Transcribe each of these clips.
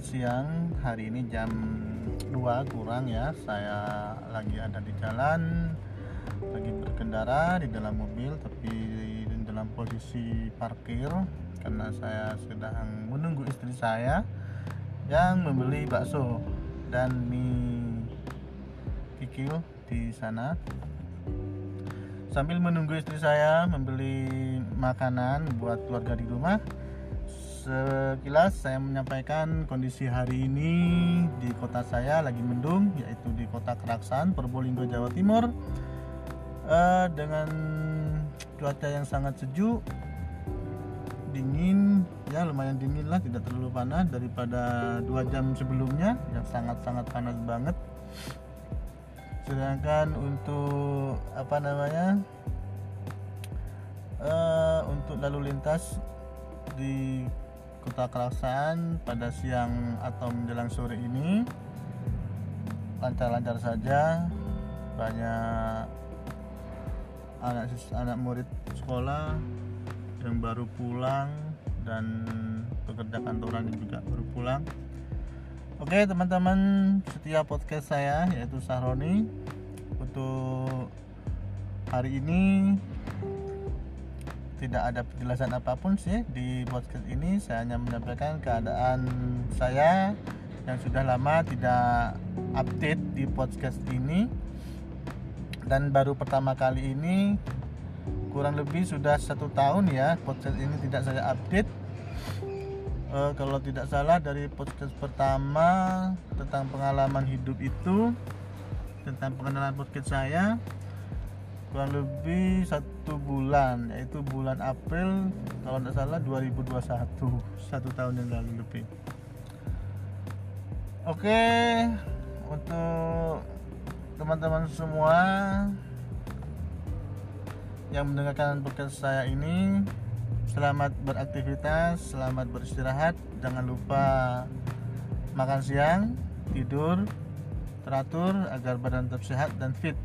siang. Hari ini jam 2 kurang ya. Saya lagi ada di jalan, lagi berkendara di dalam mobil tapi dalam posisi parkir karena saya sedang menunggu istri saya yang membeli bakso dan mie kikil di sana. Sambil menunggu istri saya membeli makanan buat keluarga di rumah, sekilas saya menyampaikan kondisi hari ini di kota saya lagi mendung yaitu di kota Keraksan Probolinggo Jawa Timur. Uh, dengan cuaca yang sangat sejuk dingin ya lumayan dingin lah tidak terlalu panas daripada dua jam sebelumnya yang sangat-sangat panas banget. Sedangkan untuk apa namanya uh, untuk lalu lintas di Kota Kerasan pada siang atau menjelang sore ini lancar-lancar saja. Banyak anak anak murid sekolah yang baru pulang dan pekerja kantoran juga baru pulang. Oke teman-teman setiap podcast saya yaitu Sahroni. Untuk hari ini tidak ada penjelasan apa pun sih di podcast ini. Saya hanya menyampaikan keadaan saya yang sudah lama tidak update di podcast ini. Dan baru pertama kali ini kurang lebih sudah satu tahun ya podcast ini tidak saya update. E, kalau tidak salah dari podcast pertama tentang pengalaman hidup itu tentang pengenalan podcast saya kurang lebih satu bulan yaitu bulan April kalau tidak salah 2021 satu tahun yang lalu lebih. Oke untuk teman-teman semua yang mendengarkan podcast saya ini selamat beraktivitas selamat beristirahat. Jangan lupa makan siang tidur teratur agar badan tetap sehat dan fit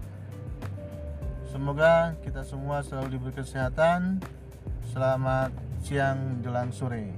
Semoga kita semua selalu diberi kesehatan. Selamat siang jelang sore.